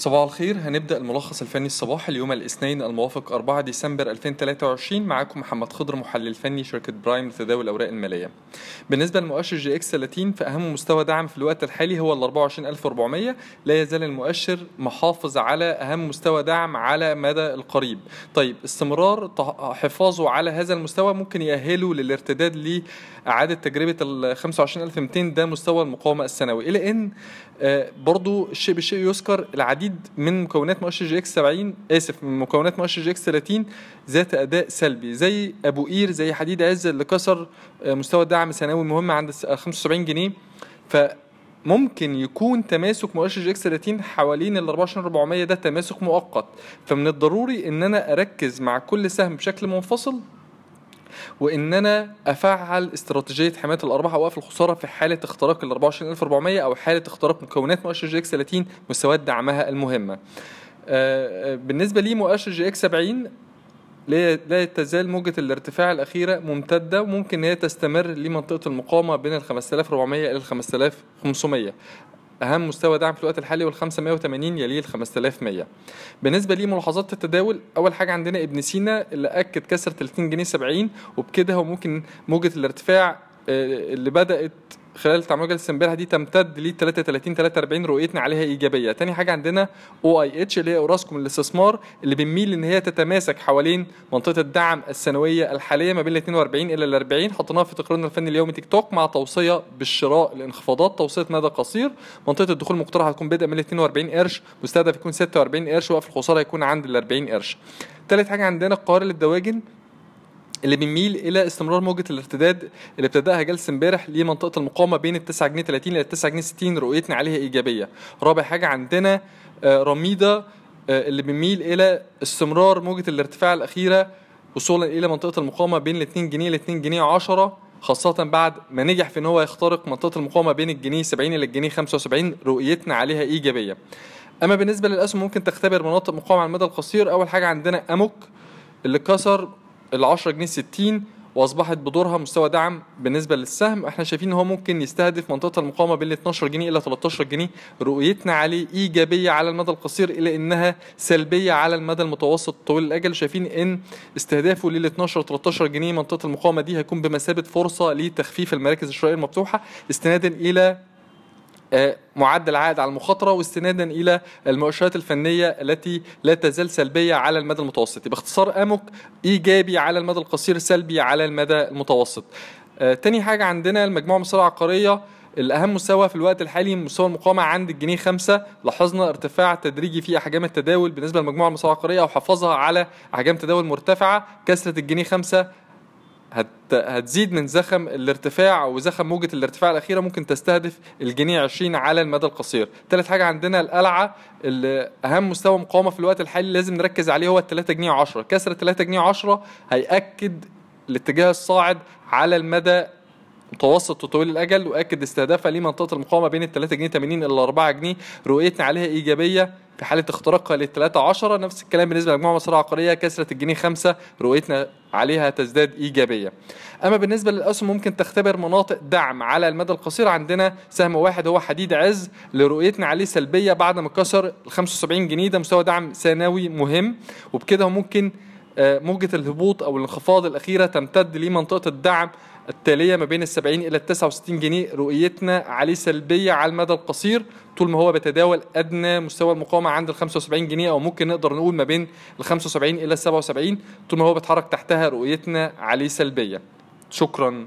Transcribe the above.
صباح الخير هنبدأ الملخص الفني الصباحي اليوم الاثنين الموافق 4 ديسمبر 2023 معاكم محمد خضر محلل فني شركة Prime لتداول الأوراق المالية. بالنسبة لمؤشر EGX 30 فأهم مستوى دعم في الوقت الحالي هو ال 24400 لا يزال المؤشر محافظ على أهم مستوى دعم على مدى القريب. طيب استمرار حفاظه على هذا المستوى ممكن يأهله للارتداد لإعادة تجربة ال 25200 ده مستوى المقاومة السنوي إلى أن آه، برضو الشيء بالشيء يذكر العديد من مكونات مؤشر EGX 70 آسف من مكونات مؤشر EGX 30 ذات أداء سلبي زي أبو قير زي حديد عز اللي كسر آه، مستوى الدعم السنوي مهم عند 75 جنيه. فممكن يكون تماسك مؤشر EGX 30 حوالين ال 24400 ده تماسك مؤقت. فمن الضروري إن أنا أركز مع كل سهم بشكل منفصل وإن أنا أفعل استراتيجية حماية الارباح أو وقف الخسارة في حالة اختراق ال 24400 أو حالة اختراق مكونات مؤشر EGX 30 مستويات دعمها المهمة. آه، آه، بالنسبة لي مؤشر EGX 70 لا تزال موجة الارتفاع الأخيرة ممتدة وممكن هي تستمر لمنطقة المقاومة بين ال 5400 إلى ال 5500 أهم مستوى دعم في الوقت الحالي وال 580 يليه ال 5100 بالنسبة لي ملاحظات التداول أول حاجة عندنا ابن سينا اللي أكد كسر 30 جنيه 70 وبكده هو ممكن موجة الارتفاع آه، اللي بدأت خلال تعامل جلسه امبارح دي تمتد ل 33 43 رؤيتنا عليها إيجابية. تاني حاجة عندنا OIH اللي هي أوراسكوم الاستثمار اللي بنميل إن هي تتماسك حوالين منطقة الدعم السنوية الحالية ما بين ال 42 إلى ال 40 حطيناها في تقريرنا الفني اليومي Tech Talk مع توصية بالشراء الانخفاضات توصية مدى قصير. منطقة الدخول المقترحه هتكون بدءا من ال 42 قرش مستهدف يكون 46 قرش وقف الخسارة هيكون عند ال 40 قرش. تالت حاجة عندنا القاهرة للدواجن. اللي بنميل إلى استمرار موجة الارتداد اللي ابتدأها جلسة امبارح لمنطقه المقاومة بين ال 9 جنيه 30 إلى 9 جنيه 60 رؤيتنا عليها إيجابية رابع حاجة عندنا آه، رميدة آه، اللي بنميل إلى استمرار موجة الارتفاع الأخيرة وصولا إلى منطقة المقاومة بين ال 2 جنيه ل 2 جنيه 10 خاصة بعد ما نجح في إن هو يخترق منطقة المقاومة بين الجنيه 70 إلى الجنيه 75 رؤيتنا عليها إيجابية. أما بالنسبة للأسهم ممكن تختبر مناطق مقاومة على المدى القصير أول حاجة عندنا أموك اللي كسر ال 10 جنيه 60 وأصبحت بدورها مستوى دعم بالنسبة للسهم. إحنا شايفين إن هو ممكن يستهدف منطقة المقاومة بين 12 جنيه إلى 13 جنيه. رؤيتنا عليه إيجابية على المدى القصير إلى إنها سلبية على المدى المتوسط طويل الأجل. شايفين إن استهدافه لل 12 13 جنيه منطقة المقاومة دي هيكون بمثابة فرصة لتخفيف المراكز الشرائية المفتوحة استنادا إلى معدل عائد على المخاطرة واستنادا إلى المؤشرات الفنية التي لا تزال سلبية على المدى المتوسط. باختصار أمك إيجابي على المدى القصير سلبي على المدى المتوسط. آه، تاني حاجة عندنا المجموعة المصرية العقاريه الأهم مستوى في الوقت الحالي مستوى المقاومة عند الجنيه خمسة. لاحظنا ارتفاع تدريجي في أحجام التداول بالنسبة للمجموعة المصرية العقارية أو حفاظها على أحجام تداول مرتفعة كسرة الجنيه خمسة هت هتزيد من زخم الارتفاع وزخم موجة الارتفاع الأخيرة ممكن تستهدف الجنيه 20 على المدى القصير. ثالث حاجة عندنا القلعة اللي أهم مستوى مقاومة في الوقت الحالي لازم نركز عليه هو ال 3 جنيه 10 كسر 3 جنيه 10 هيأكد الاتجاه الصاعد على المدى متوسط وطويل الأجل وأكد استهدافها لمنطقه المقاومة بين ال 3 جنيه 80 إلى 4 جنيه رؤيتنا عليها إيجابية في حالة اختراقها لل 13 نفس الكلام بالنسبة لمجموعه مصر العقاريه كسرت الجنيه 5 رؤيتنا عليها تزداد إيجابية. أما بالنسبة للأسهم ممكن تختبر مناطق دعم على المدى القصير. عندنا سهم واحد هو حديد عز لرؤيتنا عليه سلبية بعد ما كسر ال 75 جنيه. ده مستوى دعم ثانوي مهم وبكده ممكن موجة الهبوط أو الانخفاض الأخيرة تمتد لمنطقة الدعم التالية ما بين ال 70 إلى ال 69 جنيه رؤيتنا عليه سلبية على المدى القصير طول ما هو بيتداول أدنى مستوى المقاومة عند ال 75 جنيه أو ممكن نقدر نقول ما بين ال 75 إلى ال 77 طول ما هو بيتحرك تحتها رؤيتنا عليه سلبية. شكرا.